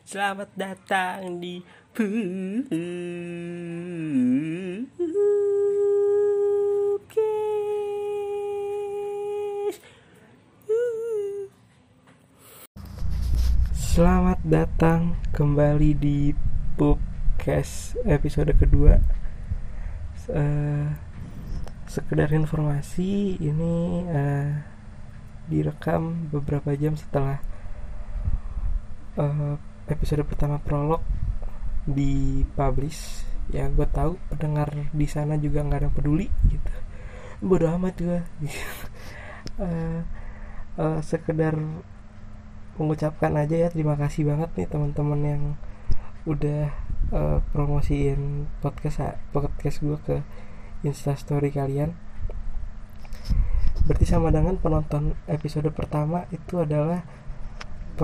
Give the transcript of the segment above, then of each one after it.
Selamat datang di. Selamat datang kembali di Pupcast episode kedua. Eh, sekedar informasi ini eh, direkam beberapa jam setelah eh, episode pertama prolog dipublish ya gue tahu pendengar di sana juga nggak ada yang peduli gitu. Bodo amat gue Eh, eh, sekedar mengucapkan aja ya terima kasih banget nih teman-teman yang udah eh, promosiin podcast podcast gue ke instastory kalian. Berarti sama dengan penonton episode pertama itu adalah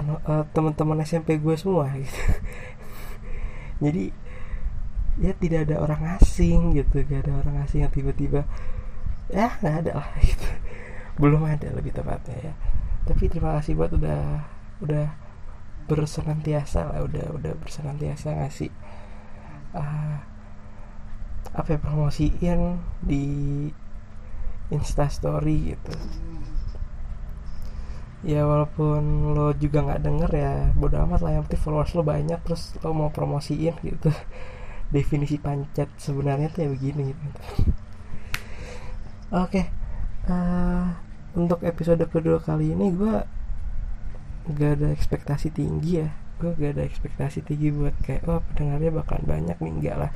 eh, teman-teman SMP gue semua gitu. Jadi ya tidak ada orang asing gitu. Gak ada orang asing yang tiba-tiba ya nggak ada lah gitu. Belum ada lebih tepatnya ya. Tapi terima kasih buat udah udah bersenantiasa lah udah udah bersenantiasa ngasih ah, apa ya promosiin di instastory gitu ya walaupun lo juga nggak denger ya bodo amat lah yang penting followers lo banyak terus lo mau promosiin gitu. Definisi pancet sebenarnya tuh ya begini gitu. oke eh, untuk episode kedua kali ini gue gak ada ekspektasi tinggi ya. Gue gak ada ekspektasi tinggi buat kayak oh pendengarnya bakalan banyak. Nih enggak lah.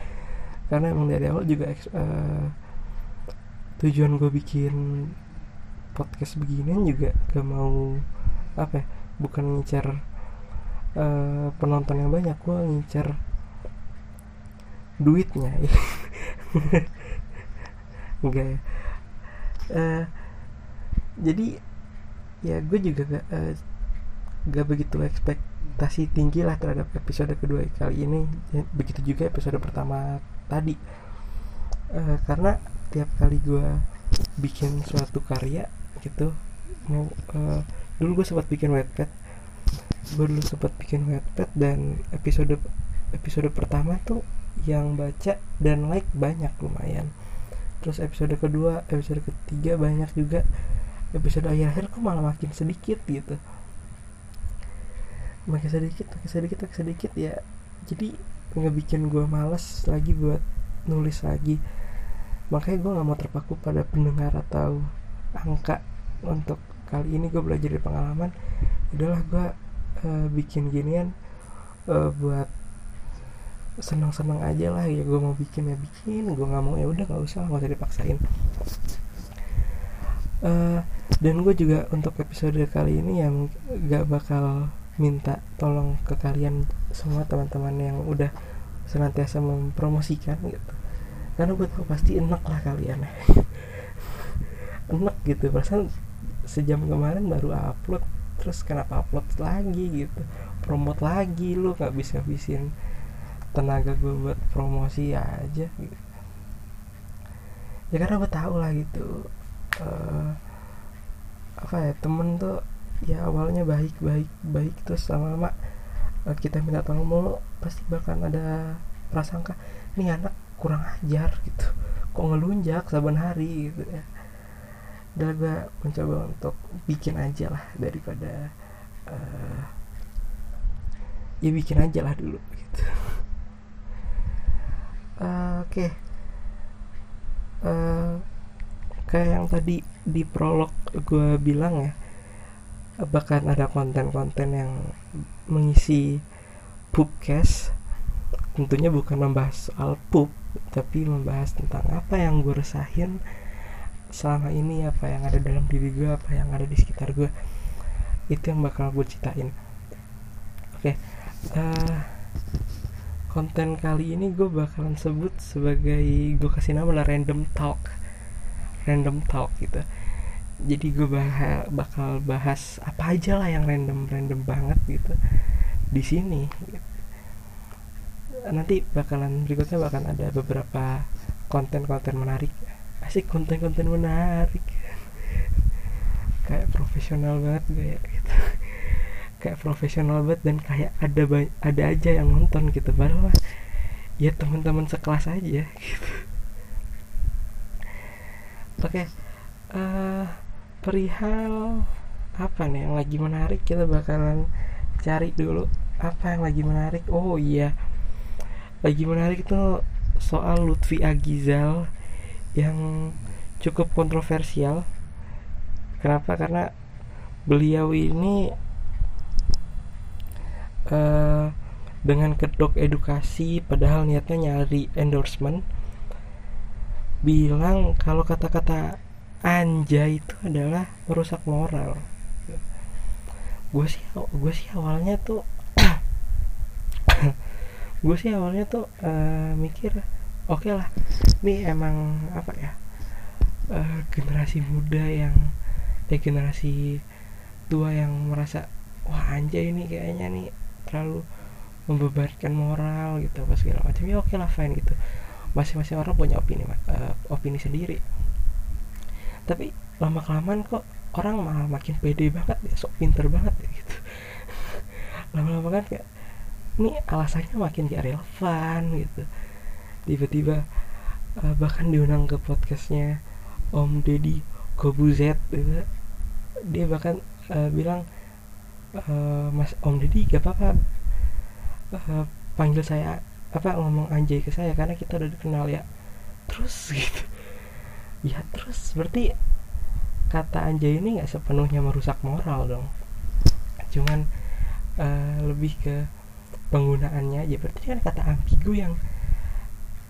Karena emang dari awal juga eh, tujuan gue bikin podcast beginian juga gak mau apa ya bukan ngincar eh, penonton yang banyak gue ngincar duitnya. Enggak ya. Eh, jadi ya gue juga gak, eh, gak begitu ekspektasi tinggi lah terhadap episode kedua kali ini. Ya, begitu juga episode pertama tadi. Eh, karena tiap kali gue bikin suatu karya gitu. Mau eh, dulu gue sempat bikin webpad gue dulu sempat bikin webpad dan episode episode pertama tuh yang baca dan like banyak lumayan. Terus episode kedua episode ketiga banyak juga. Episode akhir-akhir kok malah makin sedikit gitu. Makin sedikit makin sedikit makin sedikit ya. Jadi ngebikin gue males lagi buat nulis lagi. Makanya gue nggak mau terpaku pada pendengar atau angka untuk kali ini gue belajar dari pengalaman. Udahlah gue eh, bikin ginian eh, buat senang-senang aja lah. Ya gue mau bikin ya bikin gue nggak mau ya udah nggak usah nggak usah dipaksain. Eh, dan gue juga untuk episode kali ini yang gak bakal minta tolong ke kalian semua teman-teman yang udah senantiasa mempromosikan gitu. Karena gue tau pasti enak lah kalian enak gitu. Perasaan sejam kemarin baru upload terus kenapa upload lagi gitu? Promote lagi lu nggak bisa habisin tenaga gue buat promosi aja gitu. Ya karena gue tahu lah gitu eh, apa ya temen tuh ya awalnya baik baik baik terus lama-lama eh, kita minta tolong mulu pasti bakal ada prasangka nih anak kurang ajar gitu. Kok ngelunjak saban hari? gitu ya dan gue mencoba untuk bikin aja lah daripada eh, ya bikin aja lah dulu gitu. Eh, oke. Eh, kayak yang tadi di prolog gue bilang ya bahkan ada konten-konten yang mengisi pubcast tentunya bukan membahas soal pub tapi membahas tentang apa yang gue resahin selama ini apa yang ada dalam diri gue apa yang ada di sekitar gue itu yang bakal gue ceritain. Oke eh, konten kali ini gue bakalan sebut sebagai gue kasih nama lah random talk. Random talk gitu. Jadi gue bah bakal bahas apa aja lah yang random random banget gitu di sini. Nanti bakalan berikutnya bakalan ada beberapa konten-konten menarik asik konten-konten menarik. Kayak profesional banget gue ya gitu. Kayak profesional banget dan kayak ada ada aja yang nonton gitu. Padahal ya teman-teman sekelas aja gitu. Oke okay. uh, eh, perihal apa nih yang lagi menarik? Kita bakalan cari dulu apa yang lagi menarik. Oh iya lagi menarik itu soal Lutfi Agizal yang cukup kontroversial. Kenapa? Karena beliau ini uh, dengan kedok edukasi padahal niatnya nyari endorsement bilang kalau kata-kata anjay itu adalah merusak moral. Gue sih gue sih awalnya tuh gue sih awalnya tuh uh, mikir oke okay lah. Ini emang apa ya? Uh, generasi muda yang eh generasi tua yang merasa wah anjay ini kayaknya nih terlalu membebankan moral gitu apa segala macam. Ya oke okay lah fine gitu. Masing-masing orang punya opini uh, opini sendiri. Tapi lama kelamaan kok orang malah makin pede banget ya sok pinter banget ya gitu. Lama-lama kan kayak ini alasannya makin gak relevan gitu tiba-tiba uh, bahkan diundang ke podcastnya Om Deddy Kobuzet gitu. Dia bahkan uh, bilang uh, Mas Om Deddy gak apa-apa uh, panggil saya apa ngomong anjay ke saya karena kita udah dikenal ya. Terus gitu. Ya terus berarti kata anjay ini nggak sepenuhnya merusak moral dong. Cuman uh, lebih ke penggunaannya aja. Berarti kan kata ambigu yang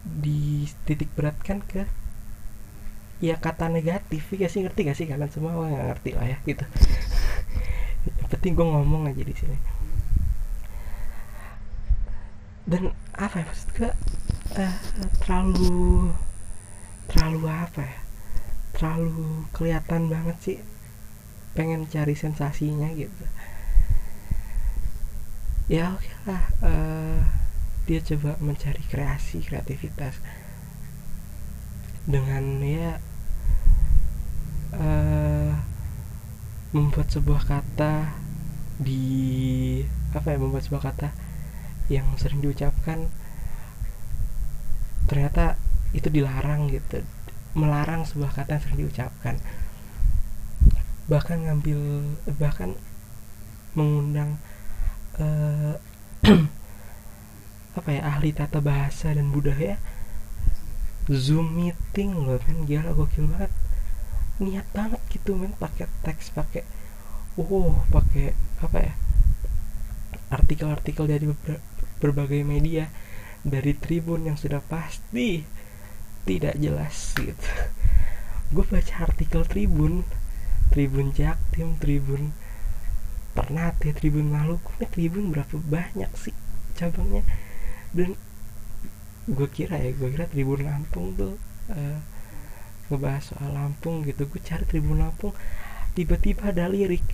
dititik beratkan ke ya kata negatif ya sih ngerti gak sih? Kalian semua nggak ngerti lah ya gitu. Penting gue ngomong aja di sini. Dan apa ya maksud gue uh, terlalu terlalu apa ya? Terlalu kelihatan banget sih pengen cari sensasinya gitu. Ya oke okay lah uh, dia coba mencari kreasi kreativitas. Dengan ya uh, membuat sebuah kata di apa ya membuat sebuah kata yang sering diucapkan ternyata itu dilarang gitu. Melarang sebuah kata yang sering diucapkan. Bahkan ngambil bahkan mengundang uh, apa ya ahli tata bahasa dan budaya. Zoom meeting loh men. Gila gokil banget. Niat banget gitu men pakai teks pakai oh pakai apa ya artikel-artikel dari berbagai media dari tribun yang sudah pasti tidak jelas gitu. Gue baca artikel tribun tribun jaktim tribun Ternate tribun Maluku tribun berapa banyak sih cabangnya dan gue kira ya gue kira tribun Lampung tuh uh, ngebahas soal Lampung gitu. Gue cari tribun Lampung tiba-tiba ada lirik.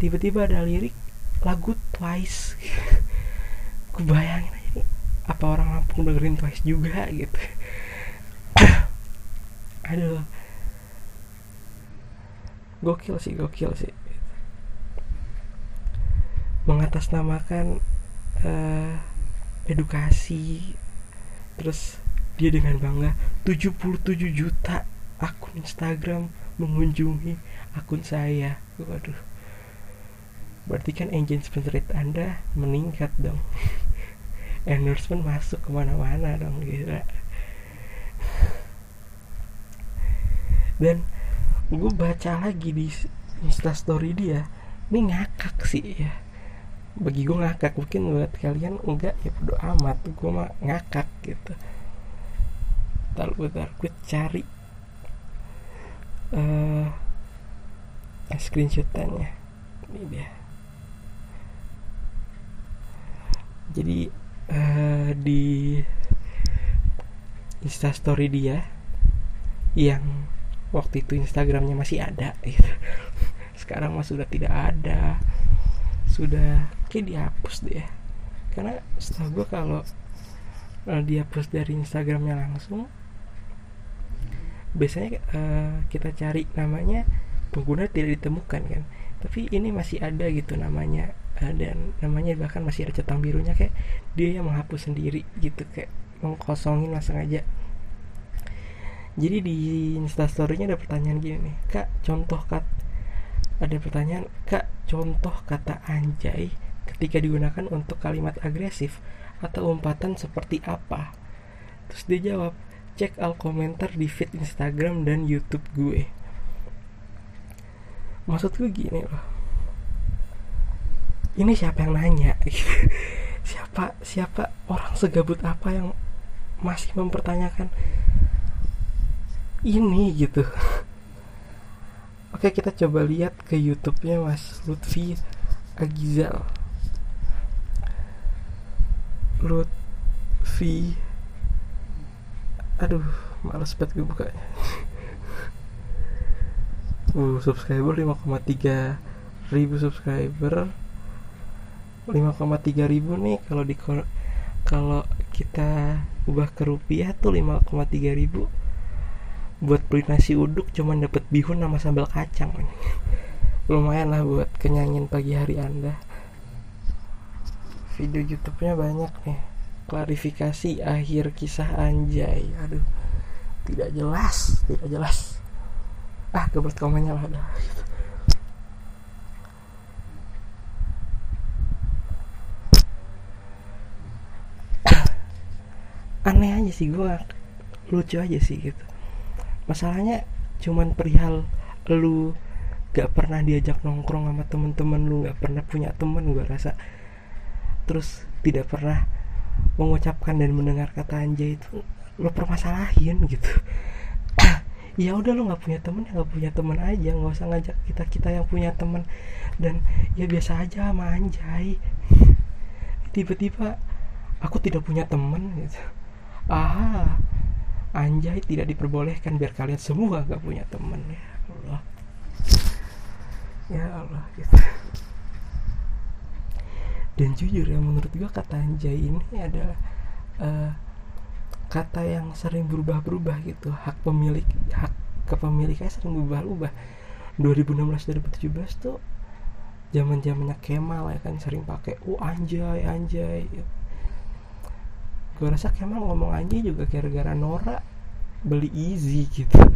Tiba-tiba ada lirik lagu Twice. Gue bayangin aja nih apa orang Lampung dengerin Twice juga gitu. Aduh. Gokil sih gokil sih. Mengatasnamakan uh, edukasi terus dia dengan bangga 77 juta akun Instagram mengunjungi akun saya. Waduh. Berarti kan engine sponsored anda meningkat dong. Endorsement masuk ke mana-mana dong gila. Dan gue baca lagi di instastory dia ini ngakak sih ya bagi gue ngakak. Mungkin buat kalian enggak ya bodo amat. Gue mah ngakak gitu. Bentar bentar gue cari uh, screenshotannya. Ini dia. Jadi uh, di instastory dia yang waktu itu instagramnya masih ada gitu. sekarang mah sudah tidak ada. Sudah kayak dihapus deh karena setahu gue kalau uh, dihapus dari instagramnya langsung biasanya uh, kita cari namanya pengguna tidak ditemukan kan. Tapi ini masih ada gitu namanya uh, dan namanya bahkan masih ada centang birunya kayak dia yang menghapus sendiri gitu kayak mengkosongin langsung aja jadi di instastorynya ada pertanyaan gini nih kak contoh kat ada pertanyaan kak contoh kata anjay ketika digunakan untuk kalimat agresif atau umpatan seperti apa? Terus dia jawab cek al komentar di feed Instagram dan YouTube gue. Maksud gue gini loh. Ini siapa yang nanya? Siapa siapa orang segabut apa yang masih mempertanyakan? Ini gitu. Oke kita coba lihat ke YouTube-nya Mas Lutfi Agizal Lutfi aduh males banget gue bukanya uh subscriber 5,3 ribu subscriber. 5,3 ribu nih kalau di kalau kita ubah ke rupiah tuh 5,3 ribu. Buat beli nasi uduk cuman dapat bihun sama sambal kacang lumayan lah buat kenyangin pagi hari anda video YouTube-nya banyak nih. Klarifikasi akhir kisah anjay. Aduh tidak jelas tidak jelas. Ah kebelet komennya lah dah aneh aja sih gue lucu aja sih gitu. Masalahnya cuman perihal lu gak pernah diajak nongkrong sama temen-temen lu gak pernah punya temen gue rasa terus tidak pernah mengucapkan dan mendengar kata anjay itu lo permasalahin gitu. Ya udah lo nggak punya temen ya nggak punya temen aja nggak usah ngajak kita kita yang punya temen. Dan ya biasa aja sama anjay. Tiba-tiba aku tidak punya temen gitu. Aha anjay tidak diperbolehkan biar kalian semua gak punya temen ya Allah. Ya Allah gitu dan jujur ya menurut gue kata anjay ini adalah uh, kata yang sering berubah-berubah gitu. Hak pemilik hak kepemilikannya sering berubah-ubah. 2016 2017 tuh zaman zamannya Kemal ya kan sering pakai oh anjay anjay. Gue rasa Kemal ngomong anjay juga gara-gara Nora beli easy gitu.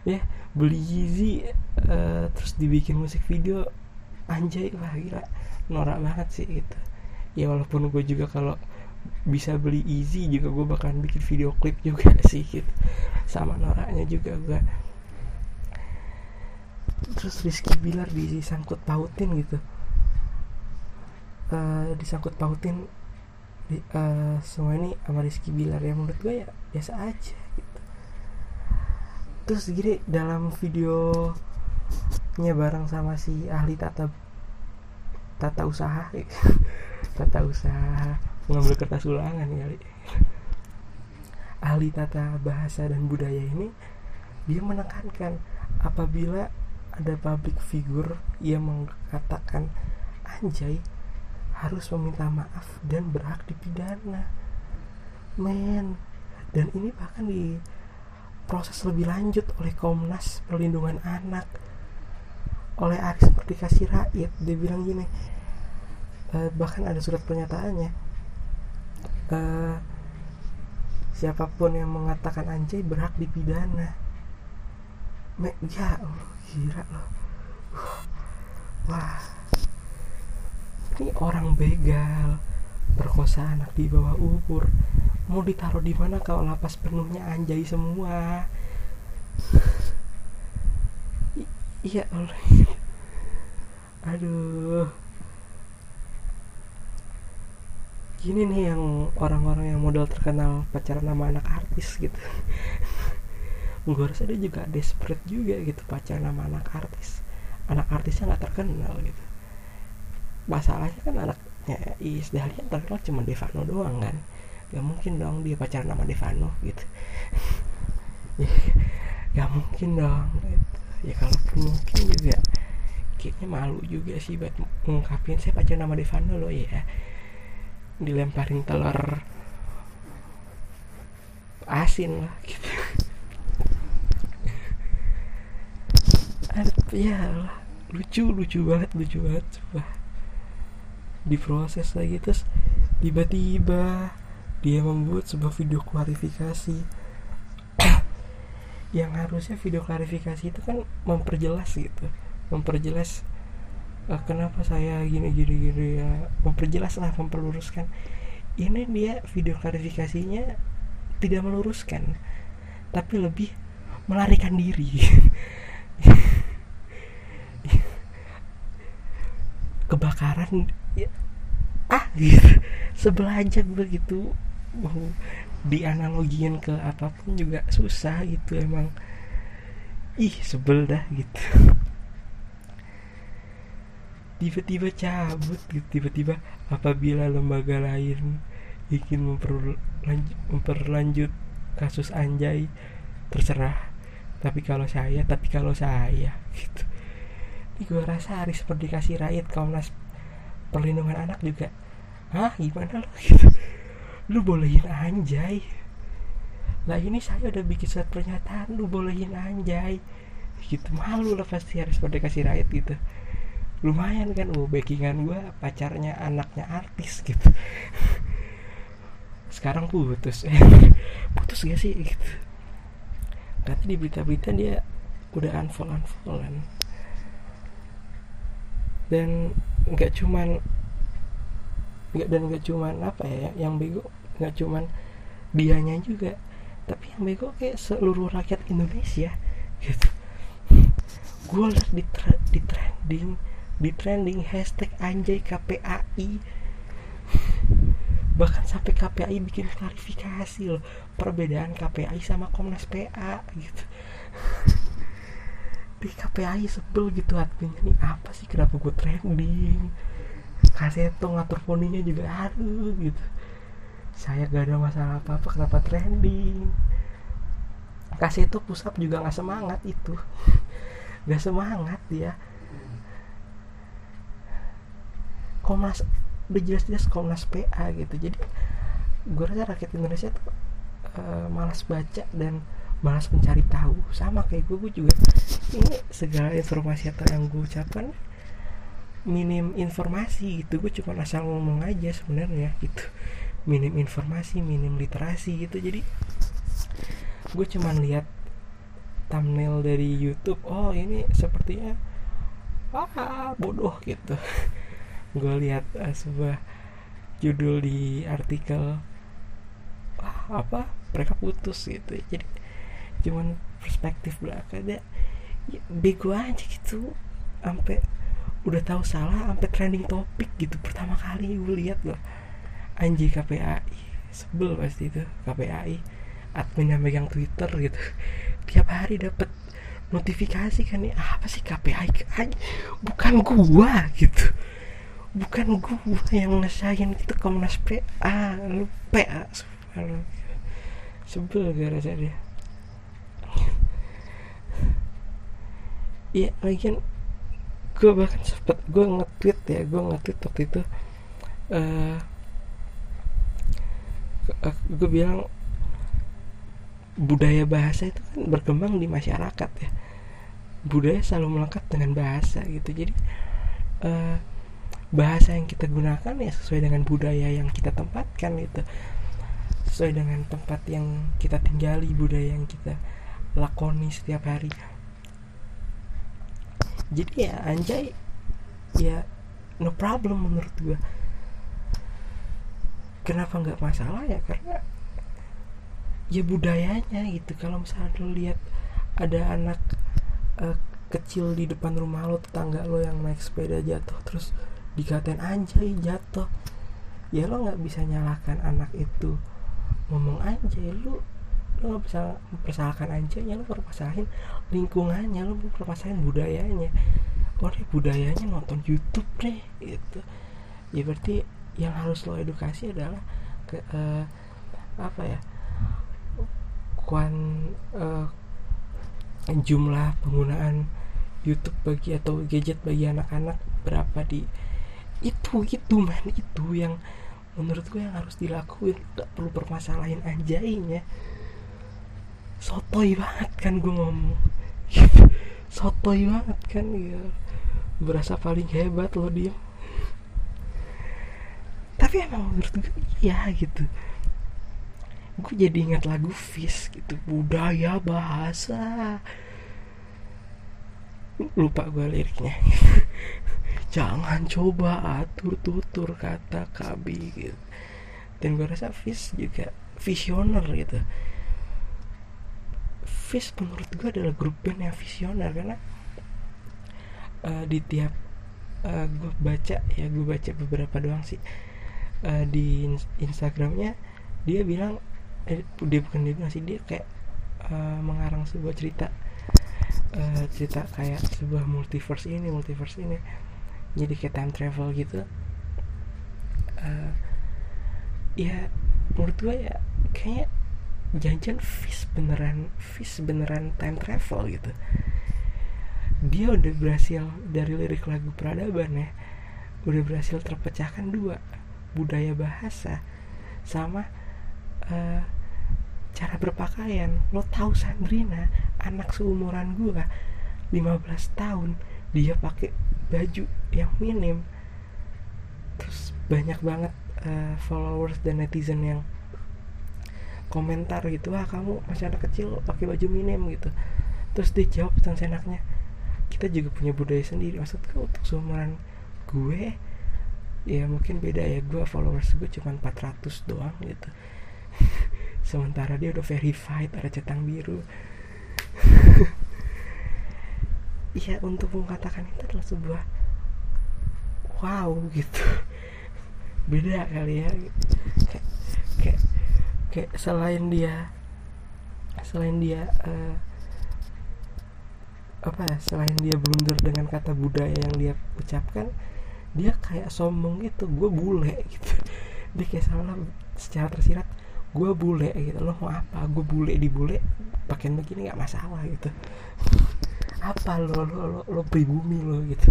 Ya beli easy uh, terus dibikin musik video anjay lah gila. Norak banget sih gitu ya walaupun gue juga kalau bisa beli easy juga gue bakalan bikin video klip juga sih gitu. Sama noraknya juga gue terus Rizky Bilar disangkut pautin gitu. Uh, disangkut pautin di, uh, semua ini sama Rizky Bilar. Ya menurut gue ya biasa aja gitu. Terus gini dalam videonya bareng sama si ahli tata tata usaha tata usaha. Mengambil kertas ulangan kali. Ahli tata bahasa dan budaya ini dia menekankan apabila ada public figure yang mengatakan anjay harus meminta maaf dan berhak dipidana. Men dan ini bahkan di proses lebih lanjut oleh Komnas Perlindungan Anak. Oleh Aris Merdeka Sirait dia bilang gini uh, bahkan ada surat pernyataannya. Uh, siapa pun yang mengatakan anjay berhak dipidana. Me ya Allah gila loh. Wah. Ini orang begal. Perkosa anak di bawah umur. Mau ditaruh di mana kalau lapas penuhnya anjay semua? Iya Allah. Aduh gini nih yang orang-orang yang modal terkenal pacaran sama anak artis gitu. Gue rasa dia juga desperate juga gitu pacaran sama anak artis. Anak artisnya nggak terkenal gitu. Masalahnya kan anaknya Is Dahlia terkenal cuma Devano doang kan. Gak mungkin dong dia pacaran sama Devano gitu. Gak mungkin dong gitu. ya kalaupun mungkin juga kayaknya malu juga sih buat ngungkapin saya pacaran sama Devano loh ya dilemparin telur asin lah gitu. Ya lah lucu lucu banget lucu banget coba diproses lagi terus tiba-tiba dia membuat sebuah video klarifikasi. Yang harusnya video klarifikasi itu kan memperjelas gitu. Memperjelas uh, kenapa saya gini gini gini? Ya memperjelas lah memperluruskan. Ini dia video klarifikasinya tidak meluruskan tapi lebih melarikan diri. Kebakaran ya, ah gitu sebelah aja gue gitu mau dianalogiin ke apa pun juga susah gitu emang. Ih sebel dah gitu tiba-tiba cabut gitu tiba-tiba apabila lembaga lain ingin memperlanjut, memperlanjut kasus anjay terserah. Tapi kalau saya tapi kalau saya gitu. Ini gue rasa hari seperti kasih rakyat komnas perlindungan anak juga. Hah gimana lo gitu? Lu bolehin anjay. Lah ini saya udah bikin surat pernyataan lu bolehin anjay. Gitu malu lah pasti harus kasih rakyat gitu lumayan kan oh backingan gue pacarnya anaknya artis gitu. Sekarang putus. Putus gak sih gitu? Kata di berita-berita dia udah unfollow unfollowan dan nggak cuman nggak dan nggak cuman apa ya yang bego nggak cuman dianya juga tapi yang bego kayak seluruh rakyat Indonesia gitu. Gue liat di, di trending di trending hashtag anjay KPAI bahkan sampai KPAI bikin klarifikasi loh perbedaan KPAI sama Komnas PA gitu. Di KPAI sebel gitu artinya nih apa sih? Kenapa gue trending? Kaseto ngatur poninya juga aduh gitu. Saya gak ada masalah apa apa kenapa trending? Kaseto pusap juga nggak semangat itu. Nggak semangat dia Komnas udah jelas-jelas Komnas PA gitu. Jadi gue rasa rakyat Indonesia tuh uh, malas baca dan malas mencari tahu. Sama kayak gue gue juga ini segala informasi atau yang gue ucapkan minim informasi gitu. Gue cuma asal ngomong aja sebenarnya gitu. Minim informasi minim literasi gitu. Jadi gue cuma lihat thumbnail dari YouTube. Oh ini sepertinya ah bodoh gitu gue lihat uh, sebuah judul di artikel ah, apa mereka putus gitu. Jadi cuman perspektif belakang ya, bego aja gitu. Sampai udah tahu salah sampai trending topik gitu pertama kali gue lihat loh. Anji KPAI sebel pasti itu KPAI admin yang megang Twitter gitu. Tiap hari dapat notifikasi kan nih apa sih KPAI bukan gua gitu bukan gue yang ngesain itu Komnas PA lu PA sebel sebel gak rasa dia. Iya lagi gue bahkan sempet gue nge-tweet ya gue nge-tweet waktu itu uh, uh, gue bilang budaya bahasa itu kan berkembang di masyarakat ya. Budaya selalu melekat dengan bahasa gitu. Jadi uh, bahasa yang kita gunakan ya sesuai dengan budaya yang kita tempatkan itu sesuai dengan tempat yang kita tinggali budaya yang kita lakoni setiap hari. Jadi ya anjay ya no problem menurut gue kenapa nggak masalah ya? Karena ya budayanya gitu. Kalau misalnya lo lihat ada anak uh, kecil di depan rumah lo tetangga lo yang naik sepeda jatuh terus dikatain anjay jatuh. Ya lo nggak bisa nyalakan anak itu ngomong anjay lu lo nggak bisa mempersalahkan anjaynya lo permasalahin lingkungannya lo mempermasalahin budayanya. Oh deh budayanya nonton YouTube deh gitu. Ya berarti yang harus lo edukasi adalah ke uh, apa ya kuan uh, jumlah penggunaan YouTube bagi atau gadget bagi anak-anak berapa di itu itu man. Itu yang menurut gue yang harus dilakuin. Gak perlu permasalahin anjaynya sotoy banget kan gue ngomong. Sotoy banget kan ya berasa paling hebat lo diem tapi emang menurut gue iya gitu. Gue jadi ingat lagu Fish gitu. Budaya bahasa. Lupa gue liriknya jangan coba atur tutur kata kabi gitu. Dan gue rasa Fish juga visioner gitu. Fish menurut gue adalah grup band yang visioner karena uh, di tiap uh, gue baca ya gue baca beberapa doang sih. Uh, di Instagramnya dia bilang eh, dia bukan dia bilang sih dia kayak uh, mengarang sebuah cerita. Uh, cerita kayak sebuah multiverse ini multiverse ini jadi kayak time travel gitu. Uh, ya menurut gue ya kayak janjian fish beneran fish beneran time travel gitu. Dia udah berhasil dari lirik lagu peradaban ya udah berhasil terpecahkan dua budaya bahasa sama uh, cara berpakaian. Lo tahu Sandrina anak seumuran gue 15 tahun dia pakai baju yang minim. Terus banyak banget uh, followers dan netizen yang komentar gitu wah kamu masih anak kecil pakai baju minim gitu. Terus dia jawab tentang senaknya kita juga punya budaya sendiri. Maksudku untuk seumuran gue ya mungkin beda ya gue followers gue cuma 400 doang gitu. Sementara dia udah verified ada centang biru Iya untuk mengatakan itu adalah sebuah wow gitu. Beda kali ya. Kayak kayak, kayak selain dia selain dia uh, apa ya selain dia blunder dengan kata budaya yang dia ucapkan dia kayak sombong gitu. Gue bule gitu. Dia kayak salah secara tersirat gue bule gitu lo mau apa? Gue bule di bule pakaian begini nggak masalah gitu apa lo lo lo, lo pribumi lo gitu?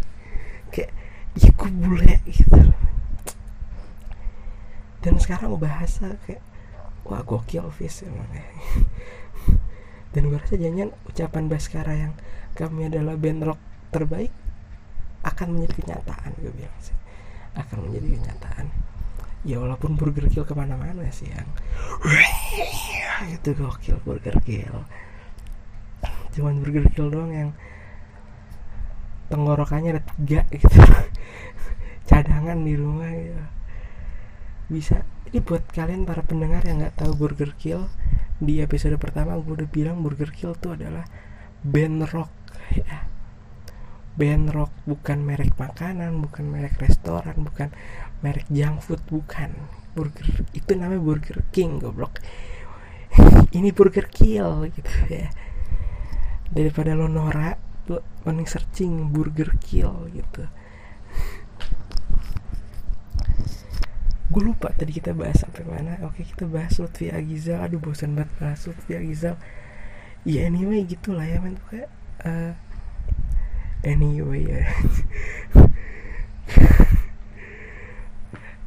Kayak ya gue bule gitu. Dan sekarang bahasa kayak wah gokil vis emang ya. dan gue rasa jangan ucapan Baskara yang kami adalah band rock terbaik akan menjadi kenyataan gue bilang sih. Akan menjadi kenyataan. Ya walaupun Burger Kill ke mana-mana sih yang itu gokil Burger Kill cuman Burger Kill doang yang tenggorokannya ada tiga gitu. Cadangan di rumah gitu. Bisa ini buat kalian para pendengar yang nggak tahu Burger Kill di episode pertama gue udah bilang Burger Kill itu adalah band rock ya. Band rock bukan merek makanan bukan merek restoran bukan merek junk food bukan. Burger itu namanya Burger King goblok. Ini Burger Kill gitu ya daripada lo norak lo mending searching Burger Kill gitu. Gue lupa tadi kita bahas sampai mana. Oke kita bahas Lutfi Agizal. Aduh bosan banget bahas Lutfi Agizal. Ya anyway gitulah ya men. Kayak uh, anyway ya.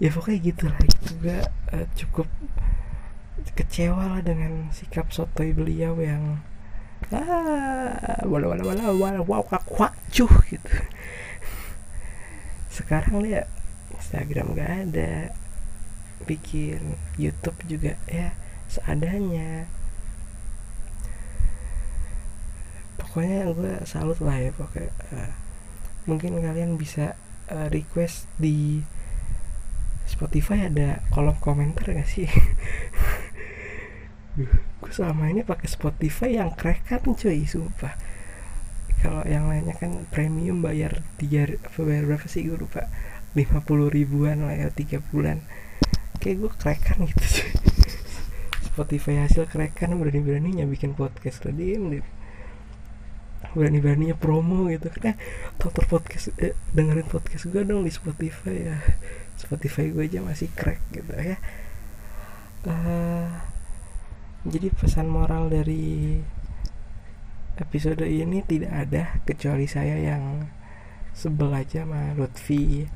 Ya pokoknya gitu lah juga uh, cukup kecewa lah dengan sikap sotoy beliau yang ah wala wala wala wala wow cuh gitu. Sekarang ya Instagram gak ada bikin YouTube juga ya seadanya. Pokoknya gue salut lah ya pokoknya uh, mungkin kalian bisa uh, request di Spotify ada kolom komentar gak sih gue selama ini pakai Spotify yang kan cuy sumpah. Kalau yang lainnya kan premium bayar tiga bayar berapa sih gue lupa. 50 ribuan lah ya tiga bulan. Kayak gue kan gitu cuy. Spotify hasil kan berani-beraninya bikin podcast tadi berani-beraninya promo gitu kan. Eh tonton podcast eh, dengerin podcast gue dong di Spotify ya. Spotify gue aja masih crack gitu ya. Uh, jadi pesan moral dari episode ini tidak ada kecuali saya yang sebel aja sama Lutfi.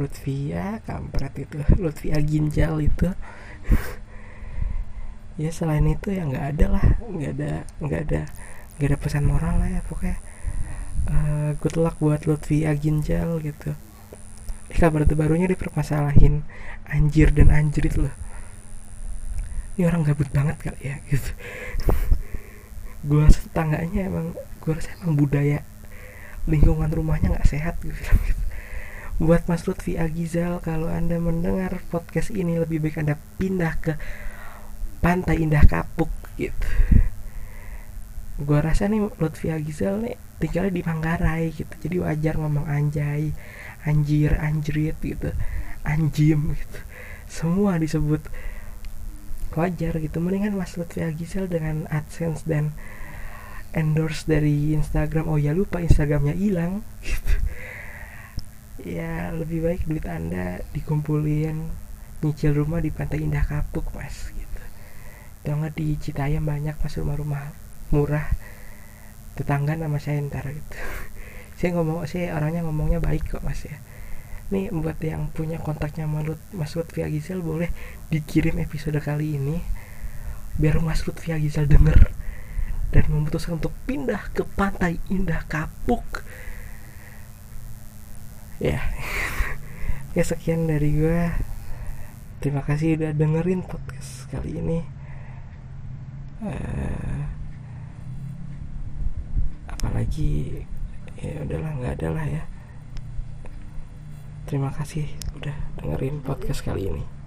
Lutfi ya kampret itu. Lutfi Aginjal itu. Ya selain itu ya nggak ada lah. Nggak ada nggak ada gak ada pesan moral lah ya pokoknya. Uh, good luck buat Lutfi Aginjal gitu. Eh kabar terbarunya dipermasalahin. Anjir dan anjrit loh ini orang gabut banget kali ya gitu. Gue tetangganya emang gue rasa emang budaya lingkungan rumahnya nggak sehat gitu. Buat Mas Lutfi Agizal kalau anda mendengar podcast ini lebih baik anda pindah ke Pantai Indah Kapuk gitu. Gue rasa nih Lutfi Agizal nih tinggalnya di Manggarai gitu. Jadi wajar ngomong anjay anjir anjrit gitu. Anjim gitu. Semua disebut wajar gitu. Mendingan Mas Lutfi Agizal dengan AdSense dan endorse dari Instagram. Oh ya lupa Instagramnya hilang. Ya lebih baik duit anda dikumpulin nyicil rumah di pantai indah kapuk mas gitu. Jangan di Citayam banyak mas rumah-rumah murah tetangga nama saya ntar gitu. Saya ngomong saya orangnya ngomongnya baik kok mas ya nih buat yang punya kontaknya Malut Mas Lutfi Agizal boleh dikirim episode kali ini biar Mas Lutfi Agizal denger dan memutuskan untuk pindah ke pantai indah kapuk. Ya. Ya sekian dari gue terima kasih udah dengerin podcast kali ini. Uh, apalagi ya udahlah nggak ada lah ya terima kasih udah dengerin podcast kali ini